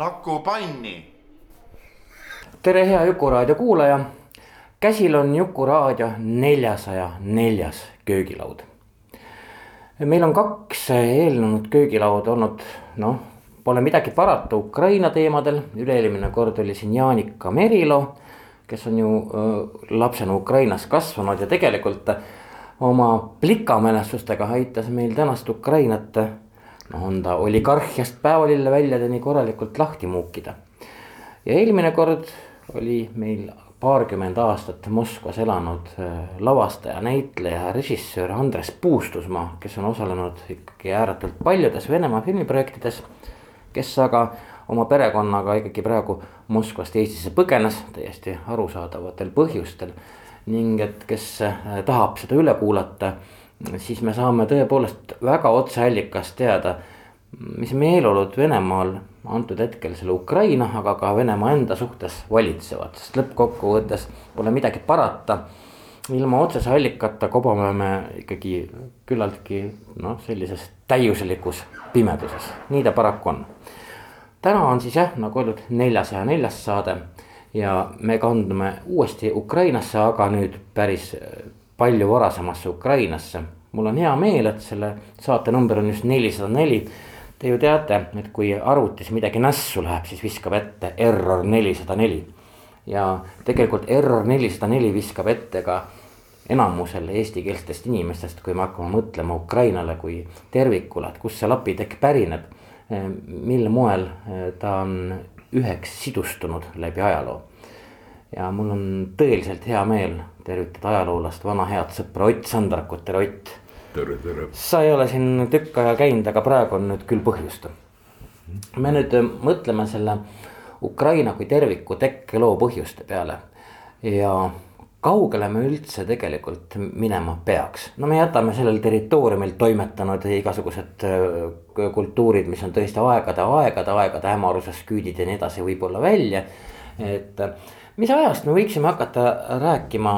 Laku panni. tere, hea Jukuraadio kuulaja. käsil on Jukuraadio neljasaja neljas köögilaud. meil on kaks eelnenud köögilauda olnud, noh, pole midagi parata Ukraina teemadel, üle-eelmine kord oli siin Jaanika Merilo. kes on ju äh, lapsena Ukrainas kasvanud ja tegelikult oma plikamälestustega aitas meil tänast Ukrainat noh, on ta oligarhiast päevalille väljadeni korralikult lahti muukida. ja eelmine kord oli meil paarkümmend aastat Moskvas elanud lavastaja, näitleja, režissöör Andres Puustusmaa, kes on osalenud ikkagi ääretult paljudes Venemaa filmiprojektides. kes aga oma perekonnaga ikkagi praegu Moskvast Eestisse põgenes täiesti arusaadavatel põhjustel. ning et kes tahab seda üle kuulata siis me saame tõepoolest väga otseallikast teada, mis meeleolud Venemaal antud hetkel selle Ukraina, aga ka Venemaa enda suhtes valitsevad, sest lõppkokkuvõttes pole midagi parata. ilma otsese allikata kobame me ikkagi küllaltki noh, sellises täiuslikus pimeduses, nii ta paraku on. täna on siis jah, nagu öeldud, neljasaja neljas saade ja me kandume uuesti Ukrainasse, aga nüüd päris palju varasemasse Ukrainasse. mul on hea meel, et selle saate number on just nelisada neli. Te ju teate, et kui arvutis midagi nässu läheb, siis viskab ette error nelisada neli. ja tegelikult error nelisada neli viskab ette ka enamusele eestikeelsetest inimestest, kui me hakkame mõtlema Ukrainale kui tervikule, et kust see lapitekk pärineb. mil moel ta on üheks sidustunud läbi ajaloo ja mul on tõeliselt hea meel tervitada ajaloolast, vana head sõpra Ott Sandrakut, tere Ott. tere, tere. sa ei ole siin tükk aega käinud, aga praegu on nüüd küll põhjust. me nüüd mõtleme selle Ukraina kui terviku tekkeloo põhjuste peale ja kaugele me üldse tegelikult minema peaks, no me jätame sellel territooriumil toimetanud igasugused kultuurid, mis on tõesti aegade, aegade, aegade hämaruses küüdid ja nii edasi, võib-olla välja, et mis ajast me võiksime hakata rääkima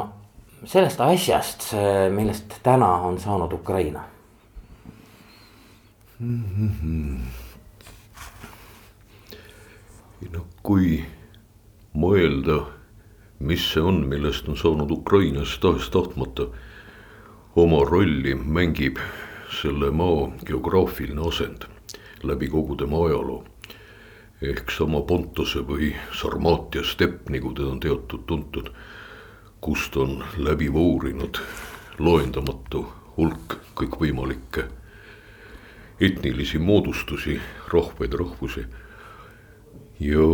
sellest asjast, millest täna on saanud Ukraina mm? -hmm. noh, kui mõelda, mis see on, millest on saanud Ukrainas tahes-tahtmata oma rolli mängib selle maa geograafiline asend läbi kogu tema ajaloo ehk sama Pontose või Sarmaatia stepp, nagu teda on teatud tuntud, kust on läbi voorinud loendamatu hulk kõikvõimalikke etnilisi moodustusi, rahvaid, rahvusi. ja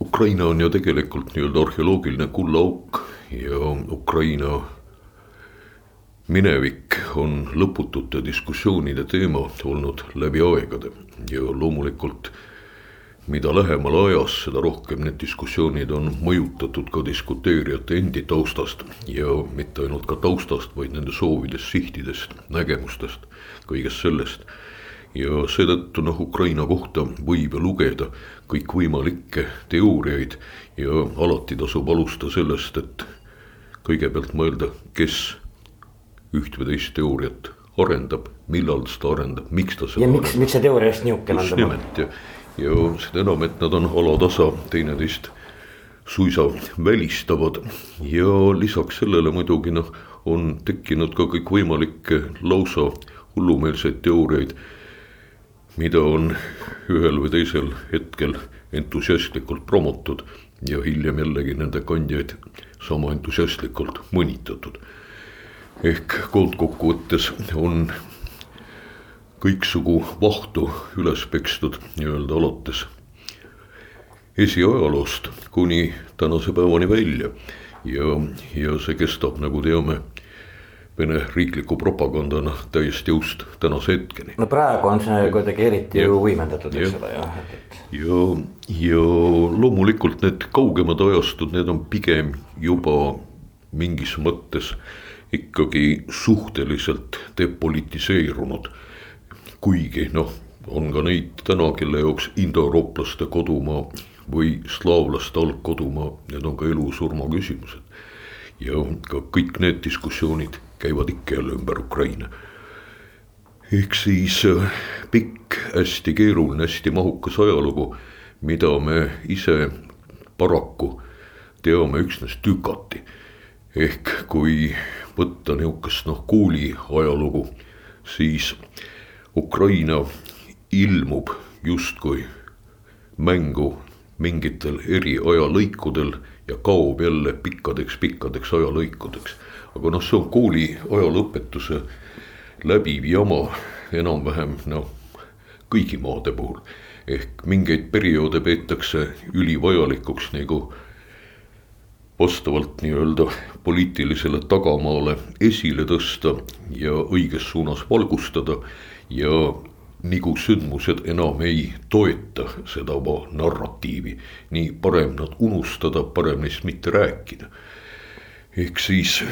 Ukraina on ju tegelikult nii-öelda arheoloogiline kullaauk ja Ukraina minevik on lõputute diskussioonide teema olnud läbi aegade ja loomulikult mida lähemal ajas, seda rohkem need diskussioonid on mõjutatud ka diskuteerijate endi taustast ja mitte ainult ka taustast, vaid nende soovidest, sihtidest, nägemustest, kõigest sellest. ja seetõttu noh, Ukraina kohta võib ju lugeda kõikvõimalikke teooriaid ja alati tasub alustada sellest, et kõigepealt mõelda, kes üht või teist teooriat arendab, millal seda arendab, miks ta seda. ja miks, miks see teooria just niisugune on? just nimelt ja, ja seda enam, et nad on alatasa teineteist suisa välistavad ja lisaks sellele muidugi noh, on tekkinud ka kõikvõimalikke lausa hullumeelseid teooriaid. mida on ühel või teisel hetkel entusiastlikult promotud ja hiljem jällegi nende kandjaid sama entusiastlikult mõnitatud ehk koondkokkuvõttes on kõiksugu vahtu üles pekstud nii-öelda alates esiajaloost kuni tänase päevani välja. ja, ja see kestab, nagu teame Vene riikliku propagandana täiesti jõust tänase hetkeni. no praegu on see kuidagi eriti ja. ju võimendatud, eks ole, jah. ja, ja loomulikult need kaugemad ajastud, need on pigem juba mingis mõttes ikkagi suhteliselt depolitiseerunud. kuigi noh, on ka neid täna, kelle jaoks indoeurooplaste kodumaa või slaavlaste algkodumaa, need on ka elu-surma küsimused. ja ka kõik need diskussioonid käivad ikka jälle ümber Ukraina. ehk siis äh, pikk, hästi keeruline, hästi mahukas ajalugu, mida me ise paraku teame üksnes tükati. ehk kui võtta nihukest noh kooli ajalugu, siis Ukraina ilmub justkui mängu mingitel eri ajalõikudel ja kaob jälle pikkadeks-pikkadeks ajalõikudeks aga noh, see on kooli ajalooõpetuse läbiv jama enam-vähem noh, kõigi maade puhul. ehk mingeid perioode peetakse ülivajalikuks nagu vastavalt nii-öelda poliitilisele tagamaale esile tõsta ja õiges suunas valgustada ja nagu sündmused enam ei toeta seda oma narratiivi, nii parem nad unustada, parem neist mitte rääkida ehk siis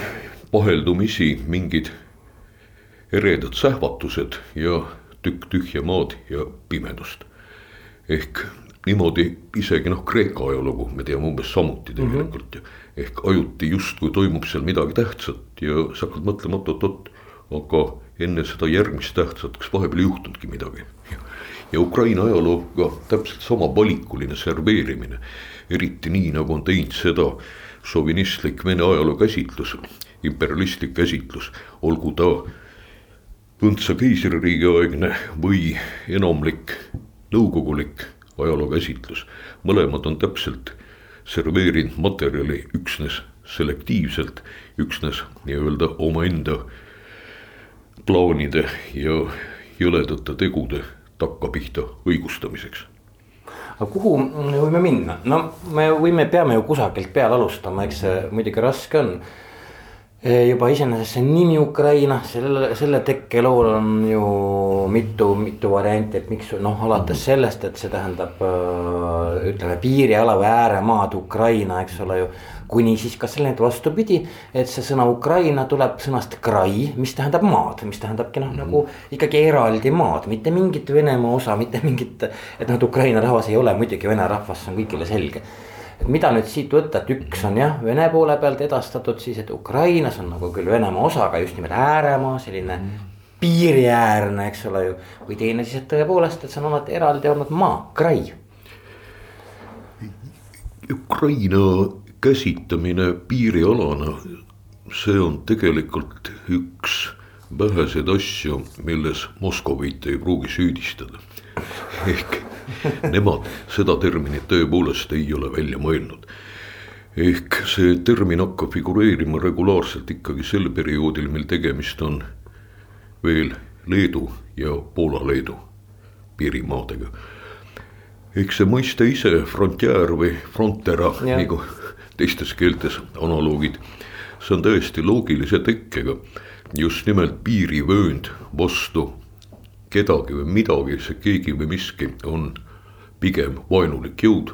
vaheldumisi mingid eredad sähvatused ja tükk tühja maad ja pimedust. ehk niimoodi isegi noh, Kreeka ajalugu me teame umbes samuti mhm. tegelikult ju mm -hmm.. ehk ajuti justkui toimub seal midagi tähtsat ja sa hakkad mõtlema oot-oot-oot, aga enne seda järgmist tähtsat, kas vahepeal ei juhtunudki midagi. ja Ukraina ajalooga täpselt sama valikuline serveerimine, eriti nii nagu on teinud seda šovinistlik Vene ajaloo käsitlus, imperialistlik käsitlus, olgu ta Õntsa keisririigi aegne või enamlik nõukogulik ajaloo käsitlus. mõlemad on täpselt serveerinud materjali üksnes selektiivselt, üksnes nii-öelda omaenda plaanide ja jõledate tegude takkapihta õigustamiseks aga kuhu me võime minna, no me võime, peame ju kusagilt peale alustama, eks see muidugi raske on. E, juba iseenesest see nimi Ukraina, selle, selle tekkelool on ju mitu, mitu varianti, et miks noh, alates sellest, et see tähendab ütleme piiriala või ääremaad Ukraina, eks ole ju kuni siis ka selleni, et vastupidi, et see sõna Ukraina tuleb sõnast krai, mis tähendab maad, mis tähendabki noh mm -hmm. nagu ikkagi eraldi maad, mitte mingit Venemaa osa, mitte mingit. et noh, et Ukraina rahvas ei ole muidugi vene rahvas, see on kõigile selge. Et mida nüüd siit võtta, et üks on jah, Vene poole pealt edastatud siis, et Ukrainas on nagu küll Venemaa osa, aga just nimelt ääremaa, selline mm piiriäärne, eks ole ju. või teine siis, et tõepoolest, et see on alati eraldi olnud maa, krai. Ukraina käsitamine piirialana, see on tegelikult üks väheseid asju, milles Moskovit ei pruugi süüdistada. ehk nemad seda terminit tõepoolest ei ole välja mõelnud. ehk see termin hakkab figureerima regulaarselt ikkagi sel perioodil, mil tegemist on veel Leedu ja Poola-Leedu piirimaadega. eks see mõiste ise, frontiäär või frontera, nagu teistes keeltes analoogid. see on täiesti loogilise tekkega, just nimelt piirivöönd vastu kedagi või midagi, see keegi või miski on pigem vaenulik jõud.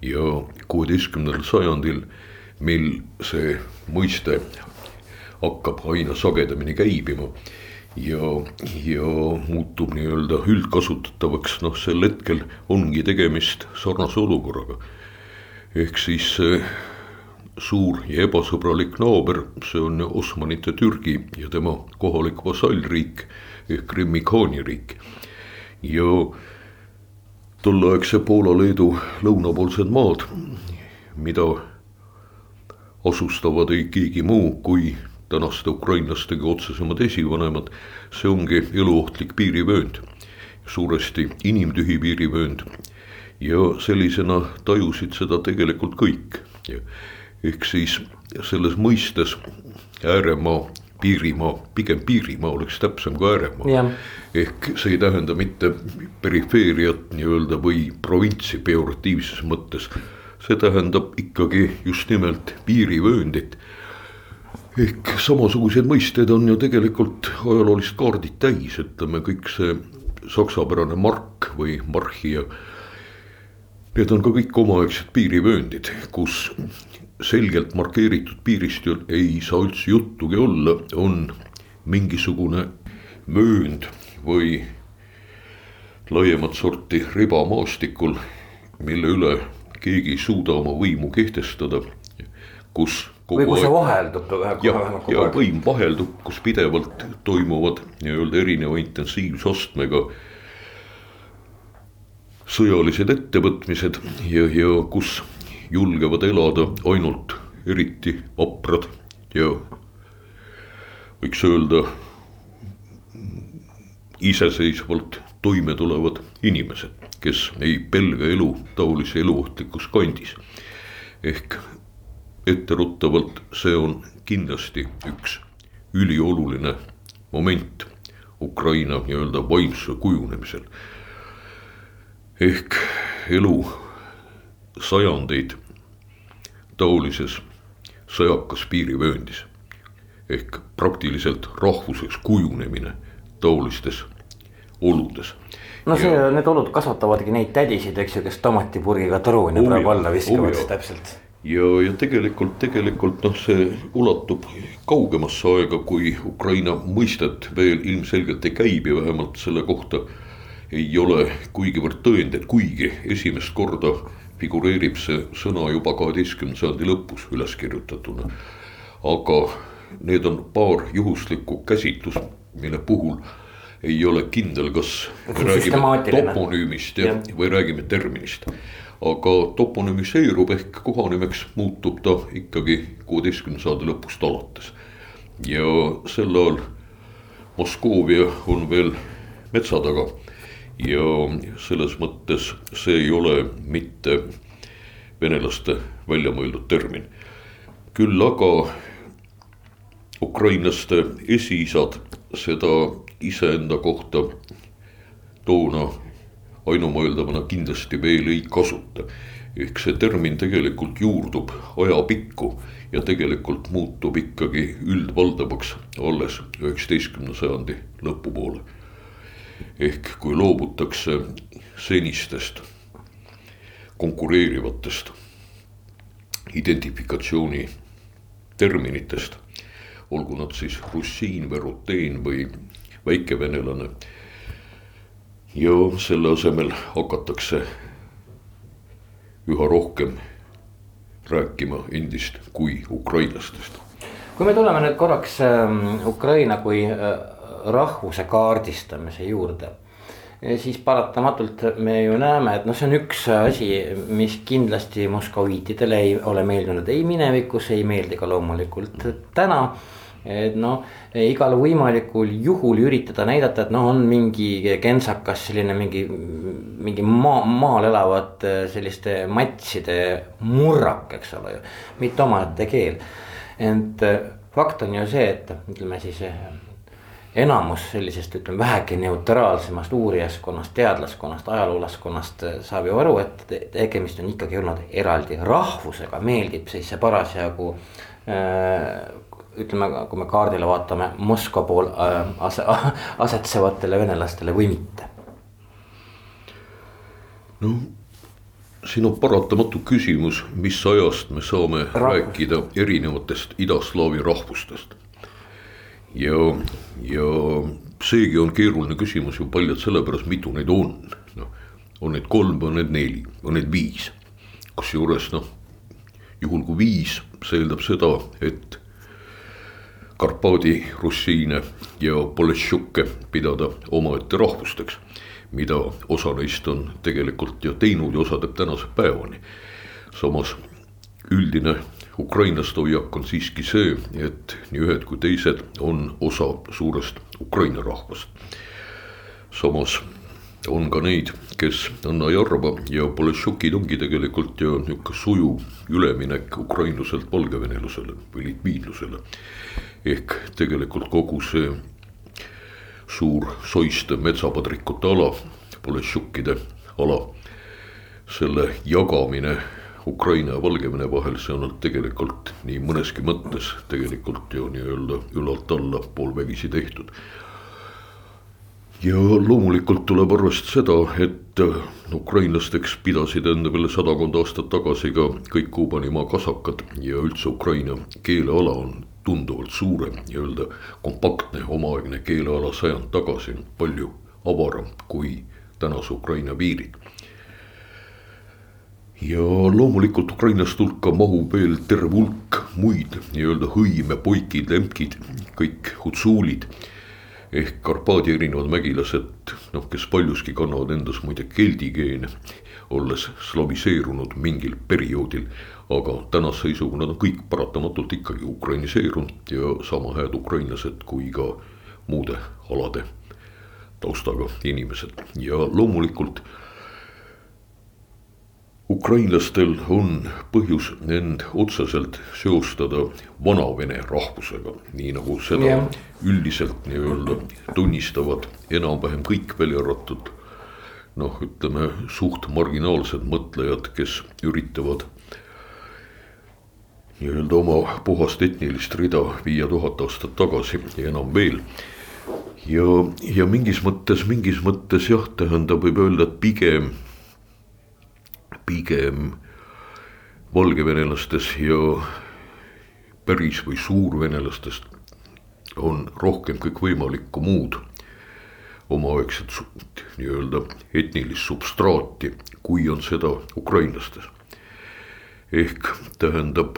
ja kuueteistkümnendal sajandil, mil see mõiste hakkab aina sagedamini käibima ja, ja muutub nii-öelda üldkasutatavaks, noh, sel hetkel ongi tegemist sarnase olukorraga ehk siis suur ja ebasõbralik naaber, see on Osmanite Türgi ja tema kohalik vasallriik ehk Krimmi khaaniriik. ja tolleaegse Poola-Leedu lõunapoolsed maad, mida asustavad ei keegi muu kui tänaste ukrainlastega otsesemad esivanemad, see ongi eluohtlik piirivöönd, suuresti inimtühi piirivöönd ja sellisena tajusid seda tegelikult kõik. ehk siis selles mõistes ääremaa, piirimaa, pigem piirimaa oleks täpsem kui ääremaa. ehk see ei tähenda mitte perifeeriat nii-öelda või provintsi pejoratiivses mõttes, see tähendab ikkagi just nimelt piirivööndit. ehk samasugused mõisted on ju tegelikult ajaloolist kaardit täis, ütleme kõik see saksapärane mark või marhia. Need on ka kõik omaaegsed piirivööndid, kus selgelt markeeritud piirist ju ei saa üldse juttugi olla, on mingisugune möönd või laiemat sorti riba maastikul, mille üle keegi ei suuda oma võimu kehtestada, kus või kus see vaheldub. ja, ja võim vaheldub, kus pidevalt toimuvad nii-öelda erineva intensiivsusastmega sõjalised ettevõtmised ja, ja kus julgevad elada ainult eriti vaprad ja võiks öelda iseseisvalt toime tulevad inimesed, kes ei pelga elu taolise eluohtlikus kandis. ehk etteruttavalt, see on kindlasti üks ülioluline moment Ukraina nii-öelda vaimsuse kujunemisel. ehk elu sajandeid taolises sõjakas piirivööndis ehk praktiliselt rahvuseks kujunemine taolistes oludes. no see ja..., need olud kasvatavadki neid tädisid, eks ju, kes tomatipurgiga oh praegu alla viskavad oh täpselt. ja, ja tegelikult, tegelikult noh, see ulatub kaugemasse aega, kui Ukraina mõistet veel ilmselgelt ei käibi, vähemalt selle kohta ei ole kuigivõrd tõendeid, kuigi esimest korda figureerib see sõna juba kaheteistkümnenda sajandi lõpus üles kirjutatuna. aga need on paar juhuslikku käsitlust, mille puhul ei ole kindel, kas me räägime toponüümist ja, ja. või räägime terminist. aga toponüümiseerub ehk kohanimeks muutub ta ikkagi kuueteistkümnenda sajandi lõpust alates. ja sel ajal Moskoovia on veel metsa taga ja selles mõttes see ei ole mitte venelaste välja mõeldud termin. küll aga ukrainlaste esiisad seda iseenda kohta toona ainumõeldavana kindlasti veel ei kasuta. ehk see termin tegelikult juurdub ajapikku ja tegelikult muutub ikkagi üldvaldavaks alles üheksateistkümnenda sajandi lõpupoole. Ehk kui loobutakse senistest konkureerivatest identifikatsiooni terminitest, olgu nad siis russiin või ruteen või väikevenelane. ja selle asemel hakatakse üha rohkem rääkima endist kui ukrainlastest. kui me tuleme nüüd korraks ähm, Ukraina kui äh, rahvuse kaardistamise juurde siis paratamatult me ju näeme, et noh, see on üks asi, mis kindlasti moskoviitidele ei ole meeldinud ei minevikus, ei meeldi ka loomulikult täna et noh, igal võimalikul juhul üritada näidata, et noh, on mingi kentsakas selline mingi, mingi maa, maal elavate selliste matside murrak, eks ole ju, mitte omaette keel. ent fakt on ju see, et ütleme siis enamus sellisest, ütleme vähegi neutraalsemast uurijaskonnast, teadlaskonnast, ajaloolaskonnast saab ju aru, et tegemist on ikkagi olnud eraldi rahvusega, meeldib siis see parasjagu äh, ütleme, kui me kaardile vaatame Moskva pool äh, ase, asetsevatele venelastele või mitte? no siin on paratamatu küsimus, mis ajast me saame Rahvus. rääkida erinevatest idaslaavi rahvustest. Ja, ja seegi on keeruline küsimus ju paljalt sellepärast, mitu neid on. noh, on neid kolm, on neid neli, on neid viis. kusjuures noh, juhul kui viis, see eeldab seda, et Karpaadi russiine ja politšukke pidada omaette rahvusteks. mida osa neist on tegelikult ju teinud ja osa teeb tänase päevani. samas üldine ukrainlaste hoiak on siiski see, et nii ühed kui teised on osa suurest Ukraina rahvast. samas on ka neid, kes on Najarva ja politšukid ongi tegelikult ju nihuke sujuv üleminek ukrainluselt valgevenelusele või litviinlusele ehk tegelikult kogu see suur soiste metsapadrikute ala, politšukkide ala, selle jagamine Ukraina ja Valgevene vahel, see on tegelikult nii mõneski mõttes tegelikult ju nii-öelda ülalt alla poolvägisi tehtud. ja loomulikult tuleb arvestada seda, et ukrainlasteks pidasid enda veel sadakond aastat tagasi ka kõik Kuubanimaa kasakad ja üldse Ukraina keeleala on tunduvalt suurem nii-öelda kompaktne omaaegne keeleala sajand tagasi, palju avaram kui tänase Ukraina piirid ja loomulikult Ukrainast hulka mahub veel terve hulk muid nii-öelda hõime, poikid, lemkid, kõik hutsuulid. ehk Karpaadi erinevad mägilased, noh, kes paljuski kannavad endas muide keldi geene, olles slaviseerunud mingil perioodil. aga tänase seisuga nad on kõik paratamatult ikkagi ukrainiseerunud ja sama head ukrainlased kui ka muude alade taustaga inimesed ja loomulikult ukrainlastel on põhjus end otseselt seostada vanavene rahvusega, nii nagu seda yeah. üldiselt nii-öelda tunnistavad enam-vähem kõik, välja arvatud. noh, ütleme suht marginaalsed mõtlejad, kes üritavad nii-öelda oma puhast etnilist rida viia tuhat aastat tagasi ja enam veel ja, ja mingis mõttes, mingis mõttes jah, tähendab, võib öelda, et pigem pigem valgevenelastes ja päris või suurvenelastest on rohkem kõikvõimalikku muud omaaegset nii-öelda etnilist substraati, kui on seda ukrainlastes. ehk tähendab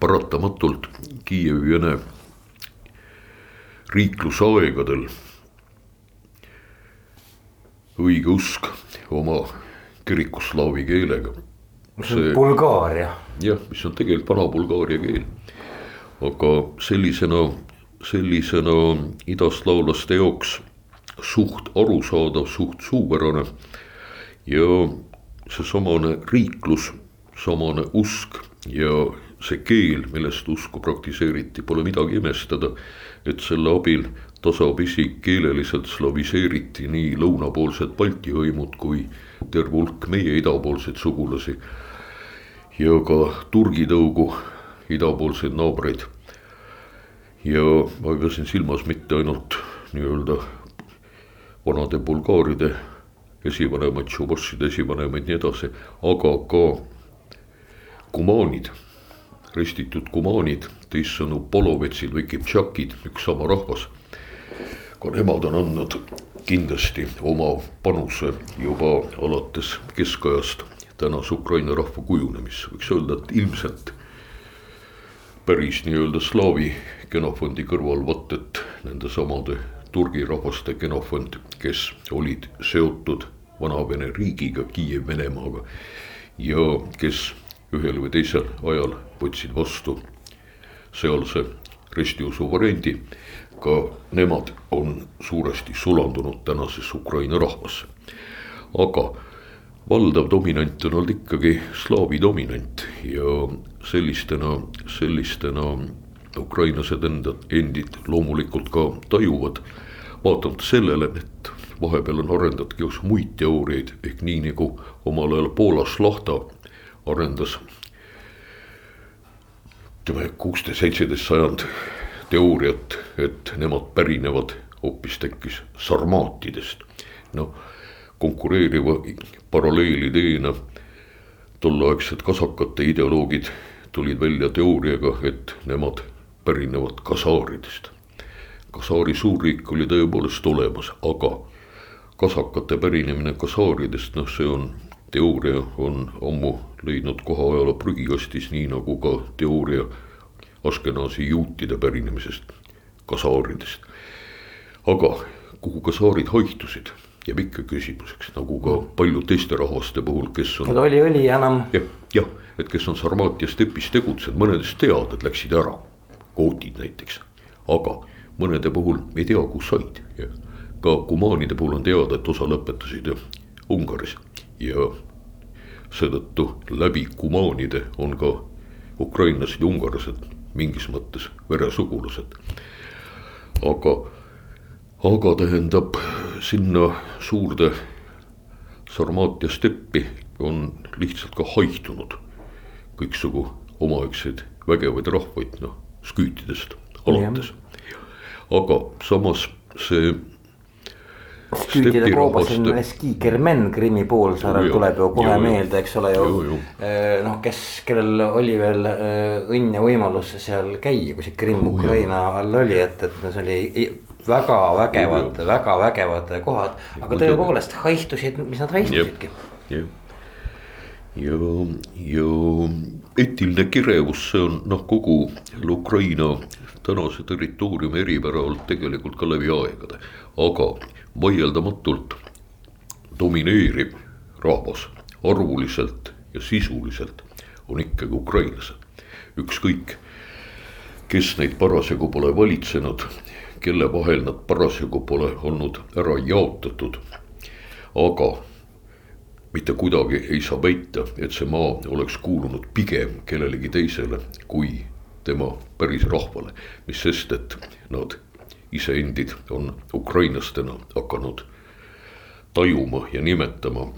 paratamatult Kiievi-Vene riiklusaegadel õigeusk oma kirikuslaavi keelega. see on Bulgaaria. jah, mis on tegelikult vana Bulgaaria keel. aga sellisena, sellisena idaslaavlaste jaoks suht arusaadav, suht suupärane. ja seesamane riiklus, samane usk ja see keel, millest usku praktiseeriti, pole midagi imestada. et selle abil tasapisi keeleliselt slaviseeriti nii lõunapoolsed Balti hõimud kui terve hulk meie idapoolseid sugulasi. ja ka Turgi tõugu idapoolseid naabreid. ja ma pidasin silmas mitte ainult nii-öelda vanade bulgaaride esivanemaid, šubosside esivanemaid, nii edasi, aga ka kumaanid, ristitud kumaanid, teissõnu polovetsid või kiptšakid, üks sama rahvas ka nemad on andnud kindlasti oma panuse juba alates keskajast tänase Ukraina rahva kujunemisse, võiks öelda, et ilmselt päris nii-öelda slaavi genofondi kõrval vaat et nendesamade turgi rahvaste genofond, kes olid seotud Vana-Vene riigiga, Kiiev-Venemaaga ja kes ühel või teisel ajal võtsid vastu sealse ristiusu variandi ka nemad on suuresti sulandunud tänasesse Ukraina rahvasse. aga valdav dominant on olnud ikkagi slaavi dominant ja sellistena, sellistena ukrainlased enda, endid loomulikult ka tajuvad. vaatamata sellele, et vahepeal on arendatud ka muid teooriaid ehk nii nagu omal ajal Poola Šlahta arendas. ütleme kuusteist, seitseteist sajand teooriat, et nemad pärinevad hoopistekkis sarmaatidest. noh, konkureeriva paralleelideena tolleaegsed kasakate ideoloogid tulid välja teooriaga, et nemad pärinevad kasaaridest. kasaari suurriik oli tõepoolest olemas, aga kasakate pärinemine kasaaridest, noh, see on teooria on ammu leidnud koha ajaloo prügikastis, nii nagu ka teooria Askenaasi juutide pärinemisest, kasaaridest. aga kuhu kasaarid haihtusid, jääb ikka küsimuseks, nagu ka paljude teiste rahvaste puhul, kes on. oli, oli enam. jah, jah, et kes on Sarmaatia stepis tegutsenud, mõnedest teada, et läksid ära, gootid näiteks. aga mõnede puhul ei tea, kus said ka kumaanide puhul on teada, et osa lõpetasid Ungaris ja seetõttu läbi kumaanide on ka ukrainlased ja ungarlased mingis mõttes veresugulased. aga, aga tähendab sinna suurde Sarmaatia steppi on lihtsalt ka haihtunud kõiksugu omaaegseid vägevaid rahvaid, noh, sküütidest alates. aga samas see küütide koobas on Skikermen Krimmi poolsaarel tuleb ju kohe meelde, eks ole ju. noh, kes, kellel oli veel õnn ja võimalus seal käia, kui see Krimm Ukraina all oli, et, et see oli väga vägevad, väga vägevad kohad, aga tõepoolest haihtusid, mis nad haihtusidki. ja, ja etiline kirevus, see on noh, kogu Ukraina tänase territooriumi eripära olnud tegelikult ka läbi aegade, aga vaieldamatult domineeriv rahvas arvuliselt ja sisuliselt on ikkagi ukrainlased. ükskõik, kes neid parasjagu pole valitsenud, kelle vahel nad parasjagu pole olnud ära jaotatud. aga mitte kuidagi ei saa väita, et see maa oleks kuulunud pigem kellelegi teisele kui tema päris rahvale, mis sest, et nad iseendid on ukrainlastena hakanud tajuma ja nimetama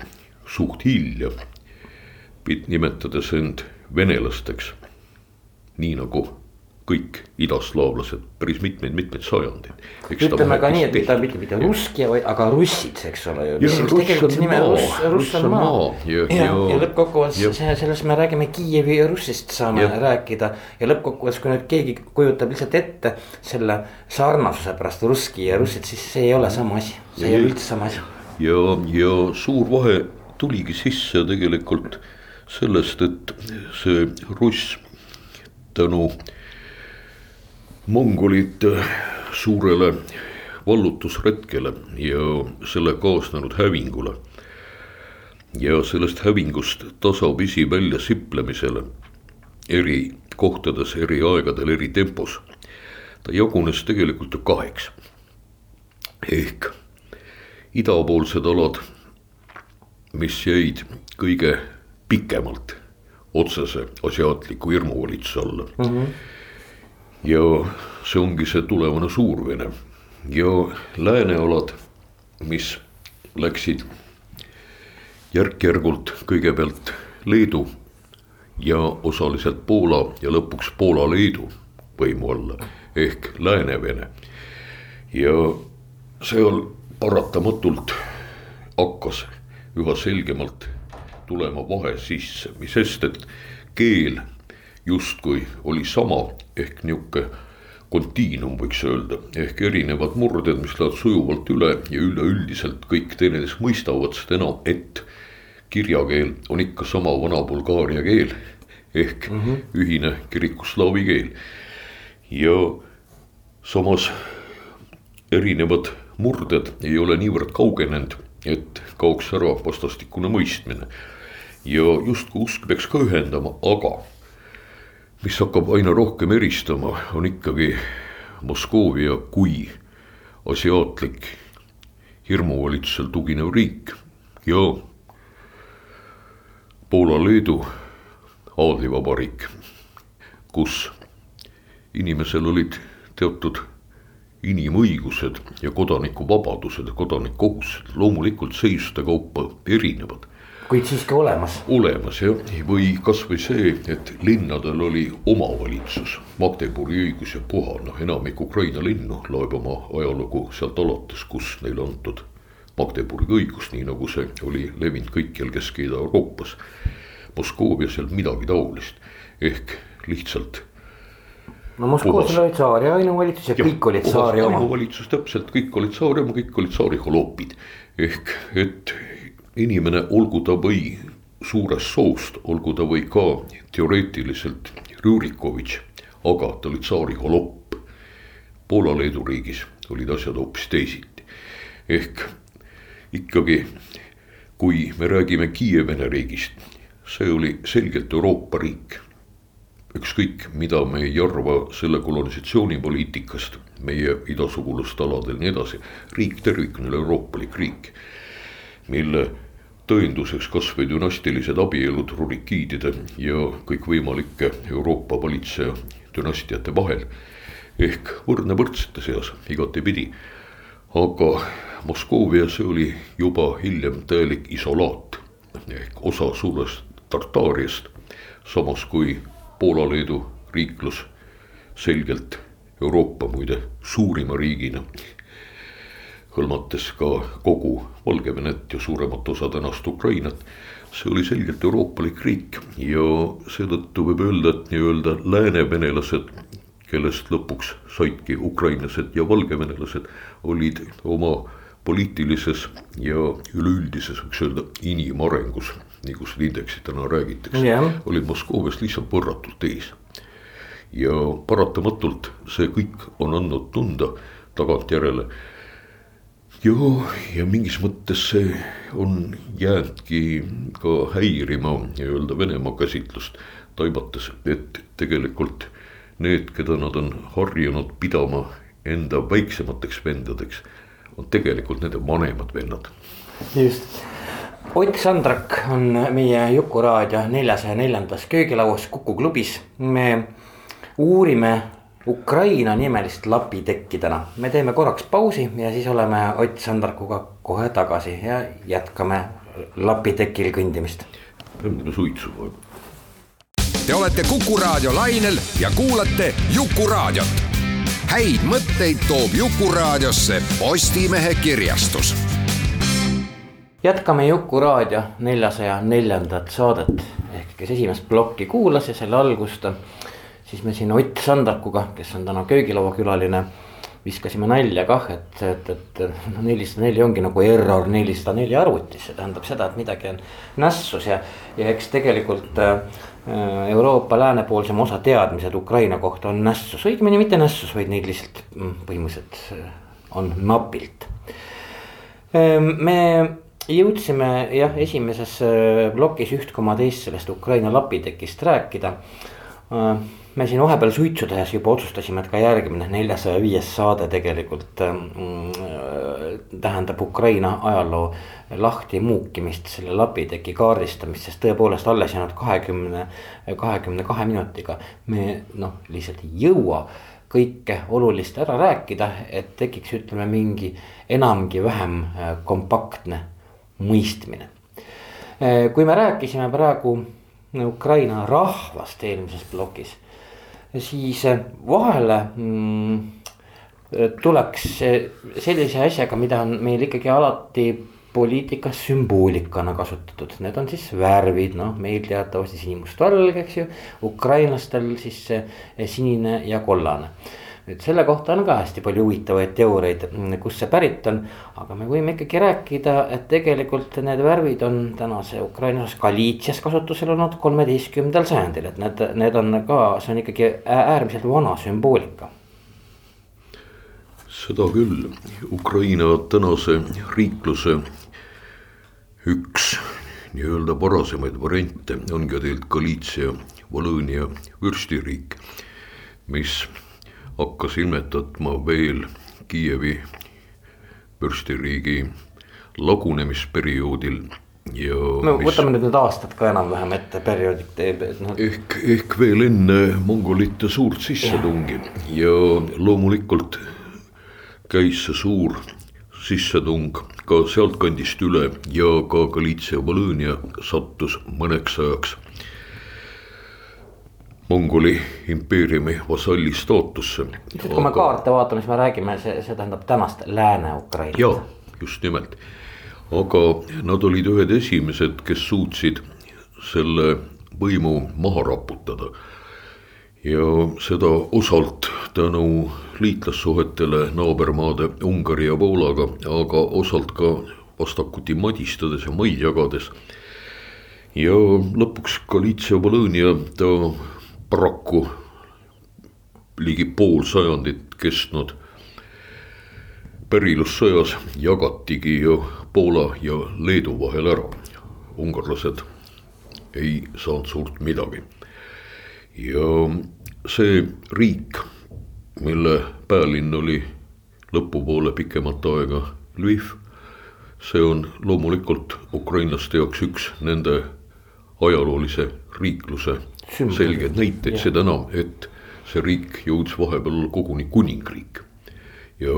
suht hilja, nimetades end venelasteks. nii nagu kõik idaslaavlased päris mitmeid-mitmeid sajandeid. ütleme ka nii, et mitte, mitte, mitte russki, aga russid, eks ole ju. ja, ja, ja lõppkokkuvõttes sellest me räägime Kiievi russist saame ja. rääkida. ja lõppkokkuvõttes, kui nüüd keegi kujutab lihtsalt ette selle sarnasuse pärast russki ja russid, siis see ei ole sama asi, see ei ole üldse sama asi. ja, ja suur vahe tuligi sisse tegelikult sellest, et see russ tänu mongolid suurele vallutusretkele ja selle kaasnenud hävingule. ja sellest hävingust tasapisi välja siplemisele eri kohtades, eri aegadel, eri tempos. ta jagunes tegelikult ju kaheks. ehk idapoolsed alad, mis jäid kõige pikemalt otsese asiaatliku hirmuvalitsuse alla mm. -hmm ja see ongi see tulevane Suur-Vene ja läänealad, mis läksid järk-järgult kõigepealt Leedu ja osaliselt Poola ja lõpuks Poola-Leedu võimu alla ehk Lääne-Vene. ja seal paratamatult hakkas üha selgemalt tulema vahe sisse, mis sest, et keel justkui oli sama ehk nihuke kontiinum võiks öelda, ehk erinevad murded, mis lähevad sujuvalt üle ja üleüldiselt kõik teineteist mõistavad, sest enam, et kirjakeel on ikka sama vana Bulgaaria keel ehk mm -hmm. ühine kirikuslaavi keel. ja samas erinevad murded ei ole niivõrd kaugenenud, et kaoks ära vastastikune mõistmine. ja justkui usk peaks ka ühendama, aga mis hakkab aina rohkem eristama, on ikkagi Moskoovia kui asiaatlik hirmuvalitsusel tuginev riik ja Poola-Leedu aadlivabariik, kus inimesel olid teatud inimõigused ja kodanikuvabadused kodanikukohustused, loomulikult seisuste kaupa erinevad kuid siiski olemas. olemas jah, või kasvõi see, et linnadel oli omavalitsus, Magdeburgi õigus ja puha, noh enamik Ukraina linnu loeb oma ajalugu sealt alates, kus neile antud Magdeburgi õigus, nii nagu see oli levinud kõikjal Kesk- ja Ida-Euroopas. Moskoovias ei olnud midagi taolist, ehk lihtsalt no Moskvas oli tsaari ainuvalitsus ja, ja kõik olid tsaari oma. ainuvalitsus täpselt, kõik olid tsaari oma, kõik olid tsaari holoopid. ehk et inimene, olgu ta või suurest soost, olgu ta või ka teoreetiliselt Rüürikovitš, aga ta oli tsaari holopp. Poola-Leedu riigis olid asjad hoopis teisiti. ehk ikkagi, kui me räägime Kiievene riigist, see oli selgelt Euroopa riik. ükskõik, mida me ei arva selle kolonisatsioonipoliitikast, meie idasugulaste aladel nii edasi, riik tervikuna oli euroopalik riik, mille tõenduseks kasvõi dünastilised abielud rurikiidide ja kõikvõimalike Euroopa valitseja dünastiate vahel. ehk võrdne võrdsete seas igatepidi. aga Moskoovia, see oli juba hiljem täielik isolaat ehk osa suurest Tartaariast. samas kui Poola-Leedu riiklus selgelt Euroopa muide suurima riigina. Hõlmates ka kogu Valgevenet ja suuremat osa tänast Ukrainat. see oli selgelt euroopalik riik ja seetõttu võib öelda, et nii-öelda läänevenelased kellest lõpuks saidki ukrainlased ja valgevenelased, olid oma poliitilises ja üleüldises, võiks öelda, inimarengus, nagu seda indeksit täna räägitakse Jah. olid Moskooviast lihtsalt võrratult ees. ja paratamatult see kõik on andnud tunda tagantjärele. Ja, ja mingis mõttes see on jäänudki ka häirima nii-öelda Venemaa käsitlust, taibates, et tegelikult need, keda nad on harjunud pidama enda väiksemateks vendadeks, on tegelikult nende vanemad vennad. just. Ott Sandrak on meie Jukuraadio neljasaja neljandas köögilauas Kuku klubis. me uurime Ukraina nimelist lapitekki täna. me teeme korraks pausi ja siis oleme Ott Sandrakuga kohe tagasi ja jätkame lapitekil kõndimist. peame suitsu vaja. Te olete Kuku Raadio lainel ja kuulate Jukuraadiot. häid mõtteid toob Jukuraadiosse Postimehe kirjastus jätkame Jukuraadio neljasaja neljandat saadet ehk kes esimest plokki kuulas ja selle algust. Siis me siin Ott Sandakuga, kes on täna köögilauakülaline, viskasime nalja kah, et, et, et noh, nelisada neli ongi nagu error nelisada neli arvutis, see tähendab seda, et midagi on nässus ja. ja eks tegelikult äh, Euroopa läänepoolsema osa teadmised Ukraina kohta on nässus, õigemini mitte nässus, vaid neid lihtsalt mm, põhimõtteliselt äh, on napilt. me jõudsime jah, esimeses äh, plokis üht koma teist sellest Ukraina lapitekist rääkida. Äh, me siin vahepeal suitsu tehes juba otsustasime, et ka järgmine neljasaja viies saade tegelikult mm, tähendab Ukraina ajaloo lahti muukimist, selle lapiteki kaardistamist, sest tõepoolest alles jäänud kahekümne, kahekümne kahe minutiga me noh, lihtsalt ei jõua kõike olulist ära rääkida, et tekiks, ütleme mingi enamgi vähem äh, kompaktne mõistmine. kui me rääkisime praegu Ukraina rahvast eelmises plokis, siis vahele mm, tuleks sellise asjaga, mida on meil ikkagi alati poliitikas sümboolikana kasutatud, need on siis värvid, noh, meil teatavasti sinimustvalge, eks ju. ukrainlastel siis see sinine ja kollane nüüd selle kohta on ka hästi palju huvitavaid teooriaid, kust see pärit on. aga me võime ikkagi rääkida, et tegelikult need värvid on tänase Ukrainas Galiitsias kasutusel olnud kolmeteistkümnendal sajandil, et need, need on ka, see on ikkagi äärmiselt vana sümboolika. seda küll, Ukraina tänase riikluse üks nii-öelda varasemaid variante ongi tegelikult Galiitsia, Volõnia vürstiriik, mis hakkas ilmetatama veel Kiievi vürstiriigi lagunemisperioodil ja. no mis... võtame nüüd need aastad ka enam-vähem ette, perioodid teeb, noh. ehk, ehk veel enne mongolite suurt sissetungi ja, loomulikult käis see suur sissetung ka sealtkandist üle ja ka Galiitsia Volõnia sattus mõneks ajaks Mongoli impeeriumi vasalli staatusse. kui me kaarte vaatame, siis me räägime, see, see tähendab tänast Lääne-Ukrainat. ja just nimelt, aga nad olid ühed esimesed, kes suutsid selle võimu maha raputada. ja seda osalt tänu liitlassuhetele naabermaade Ungari ja Poolaga, aga osalt ka vastakuti madistades ja maid jagades. ja lõpuks Galiitsia Volõnia ta paraku ligi pool sajandit kestnud pärilussõjas jagatigi ju Poola ja Leedu vahel ära. ungarlased ei saanud suurt midagi. ja see riik, mille pealinn oli lõpupoole pikemat aega Lviv, see on loomulikult ukrainlaste jaoks üks nende ajaloolise riikluse selgeid näiteid, seda enam, et see riik jõudis vahepeal koguni kuningriik. ja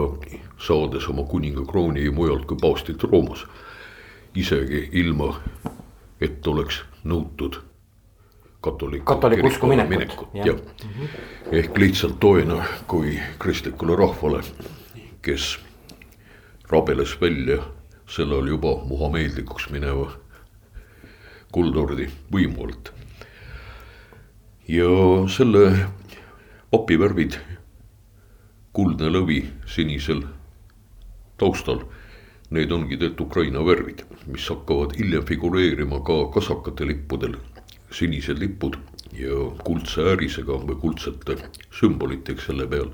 saades oma kuningakrooni mujalt kui paavstilt Roomas. isegi ilma, et oleks nõutud katoliku. katoliku usku minekut, jah ja. mm -hmm.. ehk lihtsalt toena kui kristlikule rahvale, kes rabeles välja sellal juba muhameedlikuks mineva kuldordi võimu alt. Ja selle papi värvid, kuldne lõvi sinisel taustal, need ongi tegelikult Ukraina värvid, mis hakkavad hiljem figureerima ka kasakate lippudel sinised lipud ja kuldse äärisega või kuldsete sümbolitega selle peal.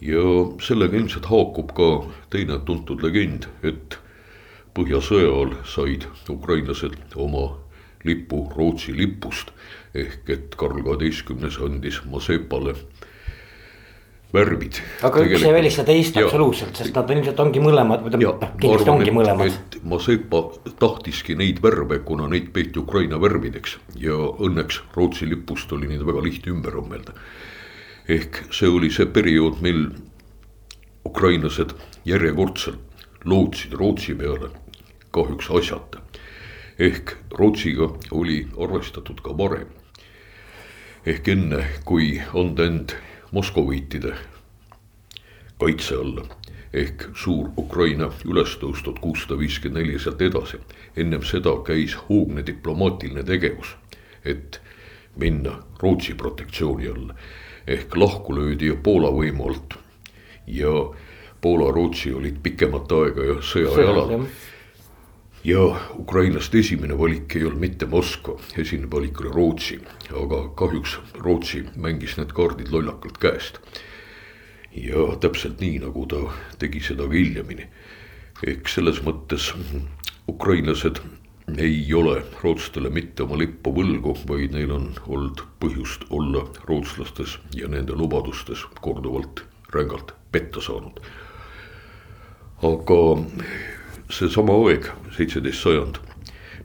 ja sellega ilmselt haakub ka teine tuntud legend, et Põhjasõja ajal said ukrainlased oma lipu Rootsi lipust ehk et Karl kaheteistkümnes andis Mazepale värvid. aga üks ei välista teist ja, absoluutselt, sest nad ilmselt ongi mõlemad, noh kindlasti ongi et, mõlemad. et Mazepa tahtiski neid värve, kuna neid peeti Ukraina värvideks ja õnneks Rootsi lipust oli neid väga lihtne ümber õmmelda. ehk see oli see periood, mil ukrainlased järjekordselt lootsid Rootsi peale, kahjuks asjata. Ehk Rootsiga oli arvestatud ka varem. ehk enne, kui anda end moskoviitide kaitse alla ehk suur Ukraina ülestõus tuhat kuussada viiskümmend neli sealt edasi. ennem seda käis hoogne diplomaatiline tegevus, et minna Rootsi protektsiooni alla ehk lahku löödi ju Poola võimu alt. ja Poola-Rootsi olid pikemat aega ju sõjajalal. Ja ukrainlaste esimene valik ei olnud mitte Moskva, esimene valik oli Rootsi, aga kahjuks Rootsi mängis need kaardid lollakalt käest ja täpselt nii, nagu ta tegi seda ka hiljemini. ehk selles mõttes ukrainlased ei ole rootslastele mitte oma lippu võlgu, vaid neil on olnud põhjust olla rootslastes ja nende lubadustes korduvalt rängalt petta saanud. aga seesama aeg, seitseteist sajand,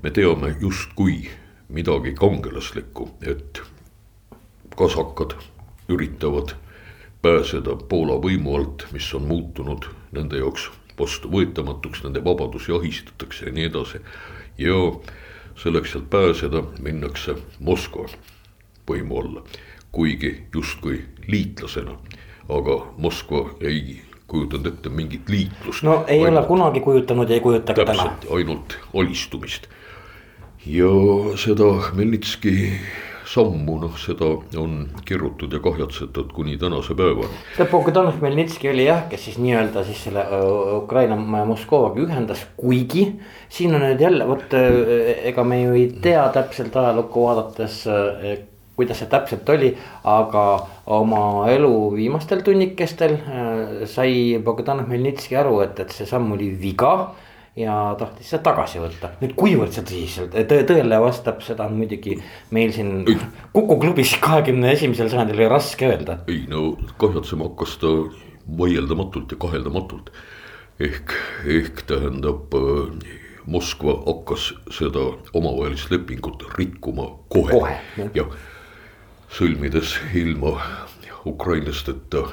me teame justkui midagi kangelaslikku, et kasakad üritavad pääseda Poola võimu alt, mis on muutunud nende jaoks vastuvõetamatuks, nende vabadusi ahistatakse ja nii edasi. ja selleks, et pääseda, minnakse Moskva võimu alla, kuigi justkui liitlasena, aga Moskva ei kujutanud ette mingit liitlust. no ei ainult, ole kunagi kujutanud ja ei kujuta ka täna. ainult alistumist ja seda Melnitski sammu, noh, seda on kirutud ja kahjatsetud kuni tänase päevani. Bogdanov Hmelnitski oli jah, kes siis nii-öelda siis selle Ukraina Moskvaga ühendas, kuigi siin on nüüd jälle vot ega me ju ei tea täpselt ajalukku vaadates kuidas see täpselt oli, aga oma elu viimastel tunnikestel sai Bogdan Hmelnitski aru, et, et see samm oli viga ja tahtis seda tagasi võtta. nüüd kuivõrd see tõsiselt tõ, tõele vastab, seda on muidugi meil siin Kuku klubis kahekümne esimesel sajandil oli raske öelda. ei no kahjatsema hakkas ta vaieldamatult ja kaheldamatult. ehk, ehk tähendab Moskva hakkas seda omavahelist lepingut rikkuma kohe, kohe. ja sõlmides ilma ukrainlasteta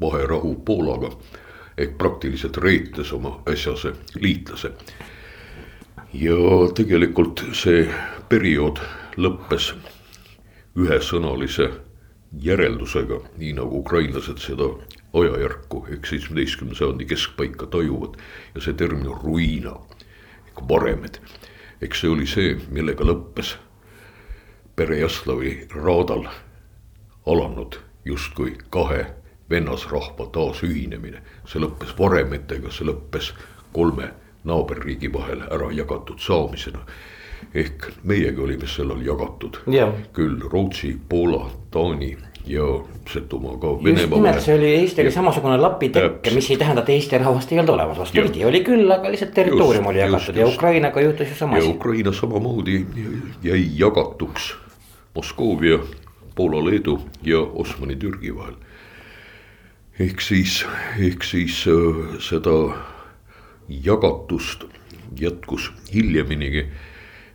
vaherahu Poolaga ehk praktiliselt reetes oma äsjase liitlase. ja tegelikult see periood lõppes ühesõnalise järeldusega, nii nagu ukrainlased seda ajajärku ehk seitsmeteistkümnenda sajandi keskpaika tajuvad ja see termin ruiina ehk varemed. eks see oli see, millega lõppes Perejaslavi raadal alanud justkui kahe vennasrahva taasühinemine. see lõppes varemetega, see lõppes kolme naaberriigi vahel ära jagatud saamisena. ehk meiegi olime sellal jagatud yeah., küll Rootsi, Poola, Taani ja Setomaa ka Venemaa. just nimelt, see oli Eesti oli samasugune lapitekke, mis ei tähenda, et Eesti rahvast ei olnud olemas, vastupidi, oli küll, aga lihtsalt territoorium just, oli jagatud just, ja Ukrainaga juhtus ju sama asi. ja Ukraina samamoodi jäi jagatuks Moskoovia, Poola, Leedu ja Osmani-Türgi vahel ehk siis, ehk siis äh, seda jagatust jätkus hiljeminigi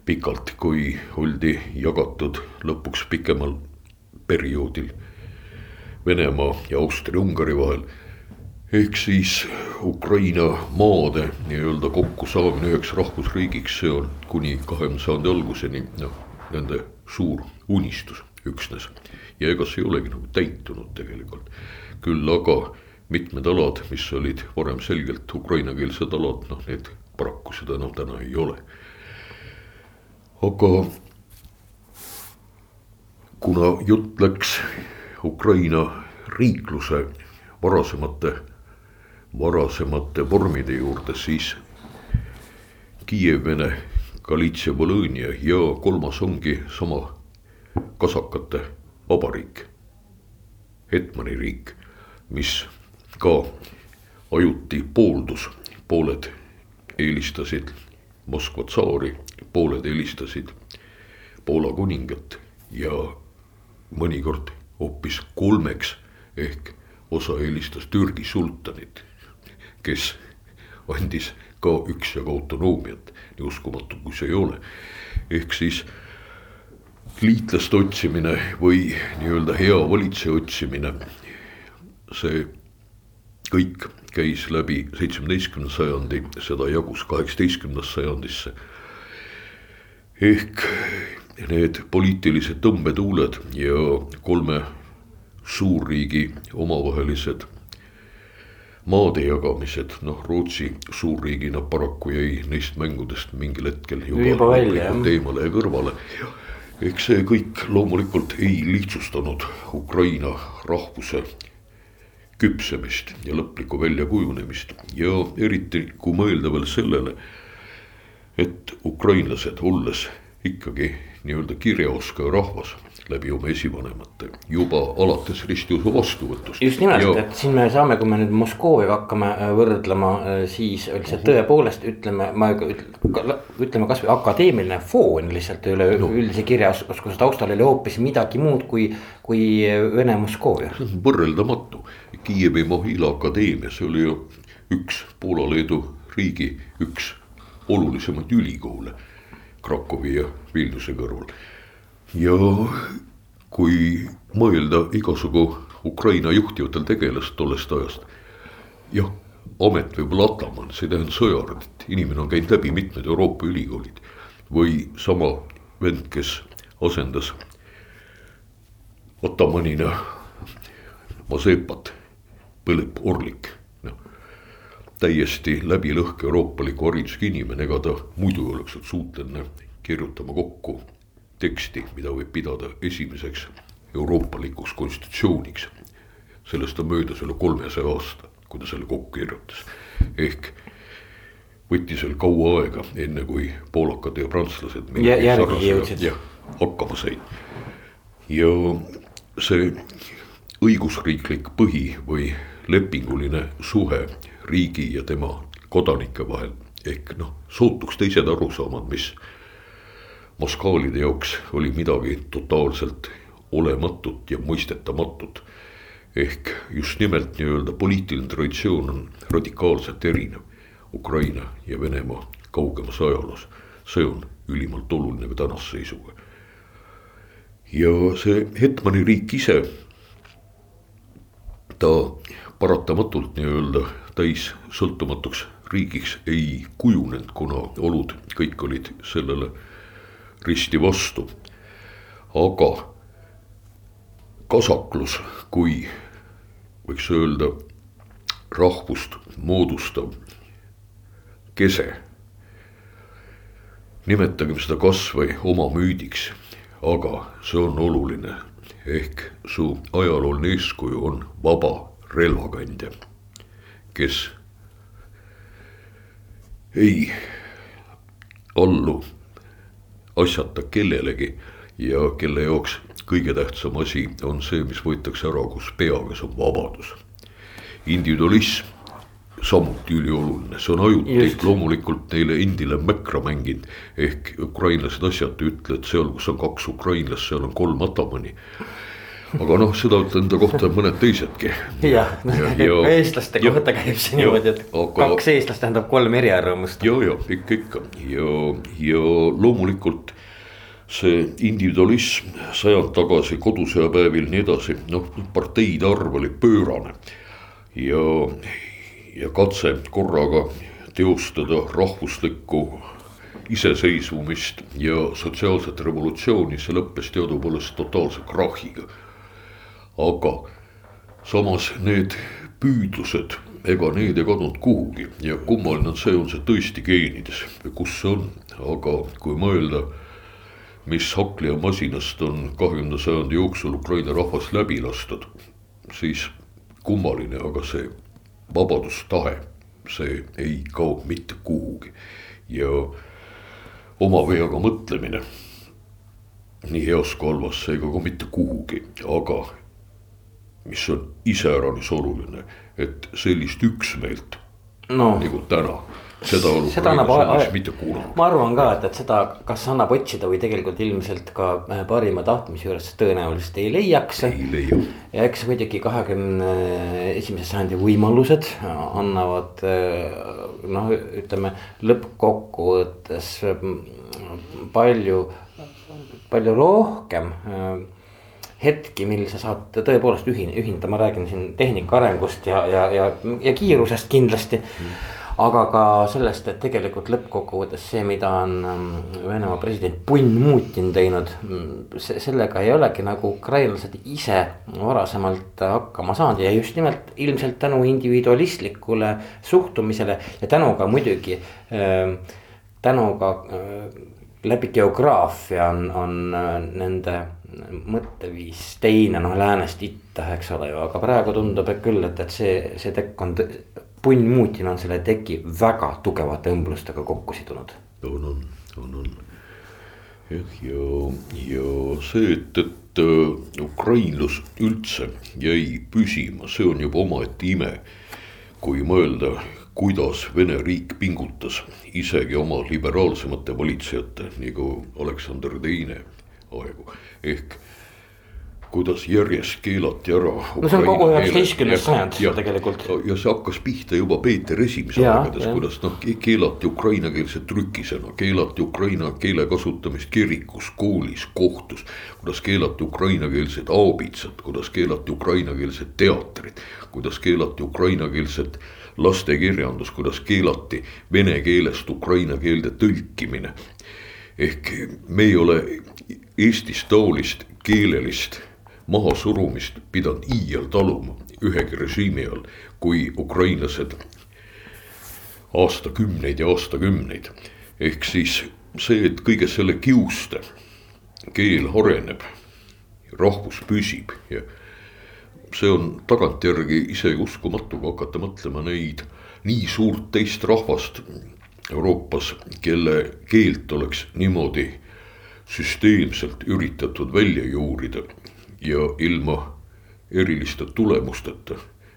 pikalt, kui oldi jagatud lõpuks pikemal perioodil Venemaa ja Austria-Ungari vahel. ehk siis Ukraina maade nii-öelda kokkusaamine üheks rahvusriigiks, see on kuni kahekümnenda sajandi alguseni noh, nende suur unistus üksnes. ja ega see ei olegi nagu täitunud tegelikult, küll aga mitmed alad, mis olid varem selgelt ukrainakeelsed alad, noh need paraku seda enam täna ei ole. aga kuna jutt läks Ukraina riikluse varasemate varasemate vormide juurde, siis Kiiev-Vene, Galitsia, Volõnia ja kolmas ongi sama kasakate vabariik, Hetmani riik, mis ka ajuti pooldus, pooled eelistasid Moskva tsaari, pooled eelistasid Poola kuningat ja mõnikord hoopis kolmeks ehk osa eelistas Türgi sultanit kes andis ka üksjagu autonoomiat, nii uskumatu kui see ei ole. ehk siis liitlaste otsimine või nii-öelda hea valitseja otsimine, see kõik käis läbi seitsmeteistkümnenda sajandi, seda jagus kaheksateistkümnendasse sajandisse. ehk need poliitilised tõmbetuuled ja kolme suurriigi omavahelised maade jagamised, noh Rootsi suurriigina paraku jäi neist mängudest mingil hetkel juba, juba välja, eemale ja kõrvale. Eks see kõik loomulikult ei lihtsustanud Ukraina rahvuse küpsemist ja lõplikku väljakujunemist. Ja eriti kui mõelda veel sellele, et ukrainlased, olles ikkagi nii-öelda kirjaoskaja rahvas läbi oma esivanemate juba alates ristiusu vastuvõtust. just nimelt ja..., et siin me saame, kui me nüüd Moskooviga hakkame äh, võrdlema, äh, siis see tõepoolest ütleme, ma ütleme kasvõi akadeemiline foon lihtsalt üleüldise no. kirjaoskuse taustal oli hoopis midagi muud kui, kui Vene Moskoovia. võrreldamatu, Kiievi Mohila akadeemia, see oli ju üks Poola-Leedu riigi üks olulisemaid ülikoole Krakowi ja Vilniuse kõrval ja kui mõelda igasugu Ukraina juhtivatel tegelast tollest ajast. jah, amet võib olla ataman, see ei tähenda sõjaväed, inimene on käinud läbi mitmed Euroopa ülikoolid. või sama vend, kes asendas atamanina Mazepat, Põlep Orlik. Täiesti läbilõhke euroopaliku haridusega inimene, ega ta muidu ei oleks suuteline kirjutama kokku teksti, mida võib pidada esimeseks euroopalikuks konstitutsiooniks. sellest on möödas üle kolmesaja aasta, kui ta selle kokku kirjutas. ehk võttis veel kaua aega, enne kui poolakad ja prantslased. hakkama said. ja see õigusriiklik põhi või lepinguline suhe riigi ja tema kodanike vahel ehk noh, sootuks teised arusaamad, mis moskaalide jaoks oli midagi totaalselt olematut ja mõistetamatut. ehk just nimelt nii-öelda poliitiline traditsioon on radikaalselt erinev Ukraina ja Venemaa kaugemas ajaloos. see on ülimalt oluline tänase seisuga. ja see Hetmani riik ise, ta paratamatult nii-öelda täis sõltumatuks riigiks ei kujunenud, kuna olud kõik olid sellele risti vastu. aga kasaklus kui võiks öelda rahvust moodustav kese. nimetagem seda kasvõi oma müüdiks, aga see on oluline ehk su ajalooline eeskuju on vaba relvakandja, kes ei allu asjata kellelegi ja kelle jaoks kõige tähtsam asi on see, mis võetakse ära koos peaga, see on vabadus. individualism samuti ülioluline, see on ajuti loomulikult neile endile mäkra mänginud. ehk ukrainlased asjata ei ütle, et seal, kus on kaks ukrainlast, seal on kolm atamani aga noh, seda enda kohta mõned teisedki. jah ja, ja, eestlaste ja, kohta käib see niimoodi, et aga, kaks eestlast tähendab kolm eriarvamust. ja, ja ikka, ikka ja, ja loomulikult see individualism sajand tagasi kodusõjapäevil, nii edasi, noh parteide arv oli pöörane. ja, ja katse korraga teostada rahvuslikku iseseisvumist ja sotsiaalset revolutsiooni, see lõppes teadupoolest totaalse krahhiga. Aga samas need püüdlused, ega need ei kadunud kuhugi. Ja kummaline on see, on see tõesti geenides. Kus see on, aga kui mõelda mis hakklihamasinast on kahekümnenda sajandi jooksul Ukraina rahvas läbi lastud, siis kummaline, aga see vabadustahe, see ei kao mitte kuhugi. Ja oma veaga mõtlemine, nii heas kui halvas, see ei kao mitte kuhugi, aga mis on iseäranis oluline, et sellist üksmeelt no. nagu täna seda seda annab aeg, ma arvan ka, et, et seda kas annab otsida või tegelikult ilmselt ka äh, parima tahtmise juures tõenäoliselt ei leiaks. ei leia. ja eks muidugi kahekümne esimese sajandi võimalused annavad äh, noh, ütleme lõppkokkuvõttes mm, palju, palju rohkem äh, hetki, mil sa saad tõepoolest ühin-, ühineda, ma räägin siin tehnika arengust ja, ja, ja, ja kiirusest kindlasti. Mm aga ka sellest, et tegelikult lõppkokkuvõttes see, mida on ähm, Venemaa president Punmutin teinud, mm, sellega ei olegi nagu ukrainlased ise varasemalt hakkama saanud. Ja just nimelt ilmselt tänu individualistlikule suhtumisele ja tänu ka muidugi, ähm, tänu ka äh, läbi geograafia on, on äh, nende mõtteviis teine, noh läänest itta, eks ole ju, aga praegu tundub et küll, et, et see, see tekk on punn Mutin on selle teki väga tugevate õmblustega kokku sidunud. on, on, on, on. jah, ja, ja see, et, et äh, ukrainlus üldse jäi püsima, see on juba omaette ime. kui mõelda, kuidas Vene riik pingutas isegi oma liberaalsemate valitsejate nagu Aleksander Teine aegu ehk kuidas järjest keelati ära. no see on kogu üheksateistkümnes sajand tegelikult. ja see hakkas pihta juba Peeter Esimese aegades, kuidas noh keelati ukrainakeelset trükisõna, keelati ukraina keele kasutamist kirikus, koolis, kohtus. kuidas keelati ukrainakeelset aabitsat, kuidas keelati ukrainakeelset teatrit, kuidas keelati ukrainakeelset lastekirjandus, kuidas keelati vene keelest ukraina keelde tõlkimine. ehk me ei ole Eestis taolist keelelist mahasurumist pidanud iial taluma ühegi režiimi all, kui ukrainlased aastakümneid ja aastakümneid. ehk siis see, et kõige selle kiuste keel areneb, rahvus püsib ja see on tagantjärgi isegi uskumatu, kui hakata mõtlema neid nii suurt teist rahvast Euroopas, kelle keelt oleks niimoodi süsteemselt üritatud välja juurida ja ilma eriliste tulemusteta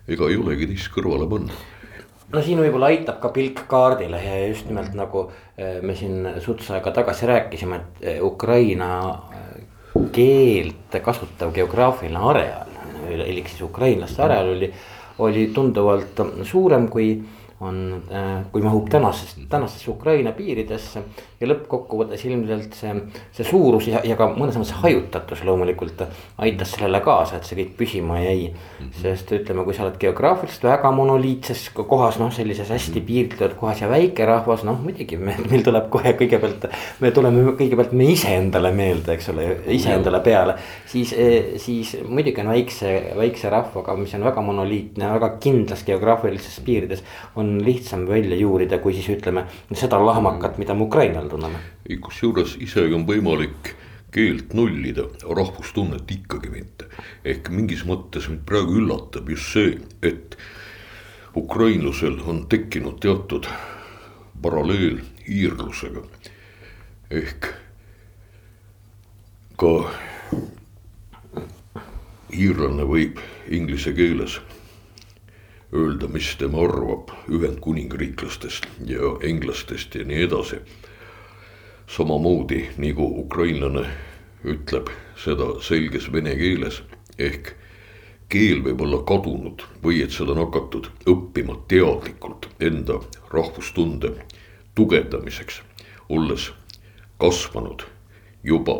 ega ei olegi teist kõrvale panna no siin võib-olla aitab ka pilk kaardile ja just nimelt nagu eh, me siin suts aega tagasi rääkisime, et eh, Ukraina eh, keelt kasutav geograafiline areaal, elik siis ukrainlaste areaal oli, oli tunduvalt suurem kui on, kui mahub tänasest, tänastesse Ukraina piiridesse. Ja lõppkokkuvõttes ilmselt see, see suurus ja, ja ka mõnes mõttes hajutatus loomulikult aitas sellele kaasa, et see kõik püsima jäi. sest ütleme, kui sa oled geograafiliselt väga monoliitses kohas, noh, sellises hästi piiritletud kohas ja väike rahvas, noh muidugi me, meil tuleb kohe kõigepealt. me tuleme kõigepealt me iseendale meelde, eks ole, iseendale peale. siis, siis muidugi on väikse, väikse rahvaga, mis on väga monoliitne, väga kindlas geograafilistes piirides on on lihtsam välja juurida, kui siis ütleme seda lahmakat, mida me Ukrainal tunneme. kusjuures isegi on võimalik keelt nullida, rahvustunnet ikkagi mitte. ehk mingis mõttes mind praegu üllatab just see, et ukrainlusel on tekkinud teatud paralleel iirlusega. ehk ka iirlane võib inglise keeles öelda, mis tema arvab ühendkuningriiklastest ja englastest ja nii edasi. Samamoodi nagu ukrainlane ütleb seda selges vene keeles. Ehk keel võib olla kadunud või et seda on hakatud õppima teadlikult enda rahvustunde tugevdamiseks, olles kasvanud juba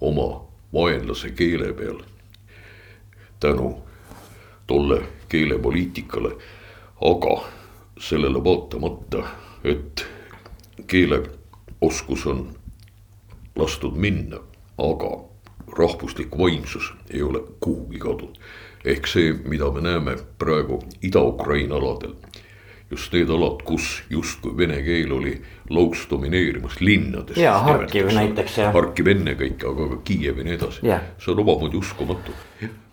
oma vaenlase keele peal. Tänu tolle keelepoliitikale, aga sellele vaatamata, et keeleoskus on lastud minna, aga rahvuslik vaimsus ei ole kuhugi kadunud. ehk see, mida me näeme praegu Ida-Ukraina aladel just need alad, kus justkui vene keel oli lauks domineerimas linnades. ja Harkiv näiteks jah. Harkiv ennekõike, aga ka Kiiev ja nii edasi, see on omamoodi uskumatu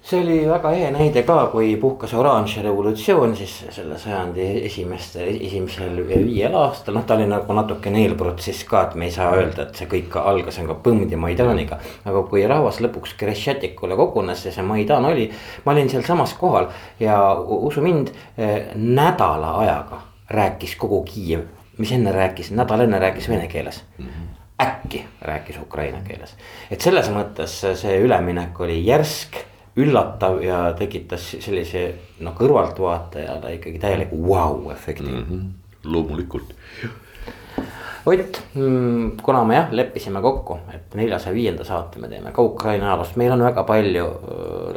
see oli väga ehe näide ka, kui puhkes oranž revolutsioon siis selle sajandi esimestel, esimesel viiel aastal, noh, ta oli nagu natukene eelprotsess ka, et me ei saa öelda, et see kõik algas nagu Põmmdi Maidaniga. aga kui rahvas lõpuks Krešetikule kogunes ja see Maidan oli, ma olin sealsamas kohal ja usu mind, eh, nädala ajaga rääkis kogu Kiiev, mis enne rääkis, nädal enne rääkis vene keeles mm. -hmm äkki rääkis ukraina keeles, et selles mõttes see üleminek oli järsk üllatav ja tekitas sellise noh, kõrvaltvaatajale ikkagi täieliku vau-efekti mm. -hmm. loomulikult. Ott, mm, kuna me jah leppisime kokku, et neljasaja viienda saate me teeme ka Ukraina ajaloost, meil on väga palju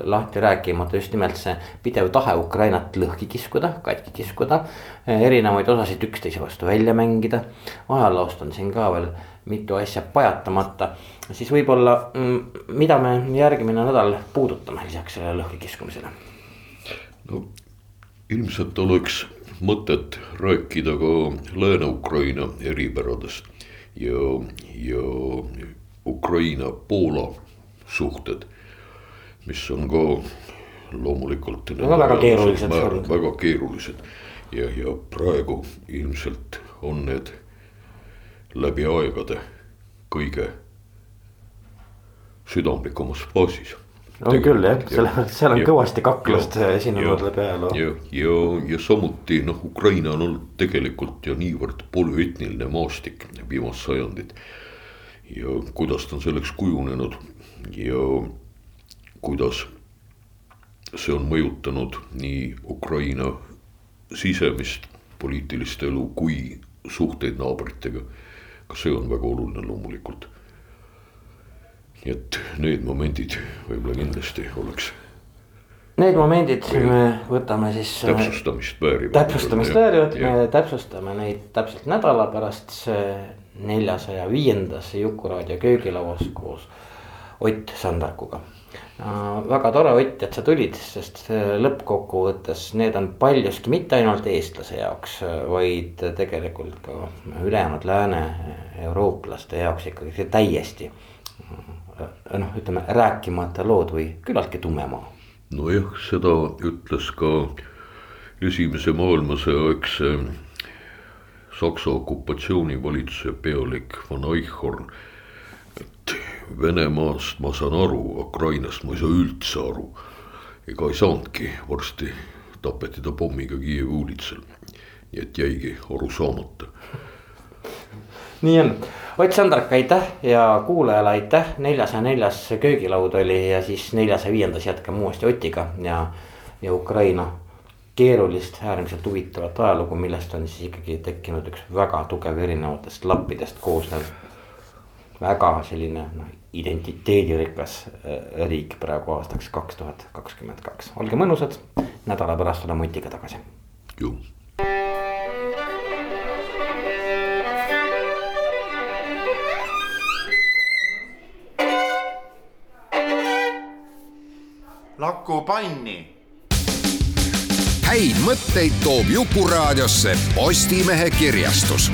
lahti rääkimata just nimelt see pidev tahe Ukrainat lõhki kiskuda, katki kiskuda. erinevaid osasid üksteise vastu välja mängida, ajaloost on siin ka veel mitu asja pajatamata. siis võib-olla, mm, mida me järgmine nädal puudutame lisaks sellele lõhkikiskumisele? no ilmselt oleks mõtet rääkida ka Lääne-Ukraina eripäradest ja, ja Ukraina-Poola suhted, mis on ka loomulikult. väga, väga keerulised. väga keerulised ja, ja praegu ilmselt on need läbi aegade kõige südamlikumas faasis. on küll jah, sellepärast seal on ja, kõvasti kaklust esinenud läbi ajaloo. ja, ja, ja samuti noh, Ukraina on olnud tegelikult ju niivõrd polüetniline maastik viimast sajandit. ja kuidas ta on selleks kujunenud ja kuidas see on mõjutanud nii Ukraina sisemist poliitilist elu kui suhteid naabritega ka see on väga oluline loomulikult. nii et need momendid võib-olla kindlasti oleks. Need momendid me võtame siis. Äh, täpsustamist väärivad. täpsustamist väärivad, me täpsustame neid täpselt nädala pärast, neljasaja viiendas Juku-raadio köögilauas koos Ott Sandarkuga väga tore Ott, et sa tulid, sest lõppkokkuvõttes need on paljuski mitte ainult eestlase jaoks, vaid tegelikult ka ülejäänud lääne-eurooplaste jaoks ikkagi täiesti. noh, ütleme rääkimata lood või küllaltki tume maa. nojah, seda ütles ka esimese maailmasõja aegse Saksa okupatsioonivalitsuse pealik von Eichhorn Venemaast ma saan aru, Ukrainast ma ei saa üldse aru. ega ei saanudki, varsti tapeti ta pommiga Kiievi uulitsal. nii et jäigi aru saamata. nii on, Ott Sandrak, aitäh ja kuulajale aitäh, neljasaja neljas köögilaud oli ja siis neljasaja viiendas jätkame uuesti Otiga ja, ja Ukraina keerulist, äärmiselt huvitavat ajalugu, millest on siis ikkagi tekkinud üks väga tugev erinevatest lappidest koosnev väga selline noh, identiteedirikas äh, riik praegu aastaks kaks tuhat kakskümmend kaks, olge mõnusad, nädala pärast oleme Otiga tagasi. ju. Laku panni. häid mõtteid toob Jukuraadiosse Postimehe kirjastus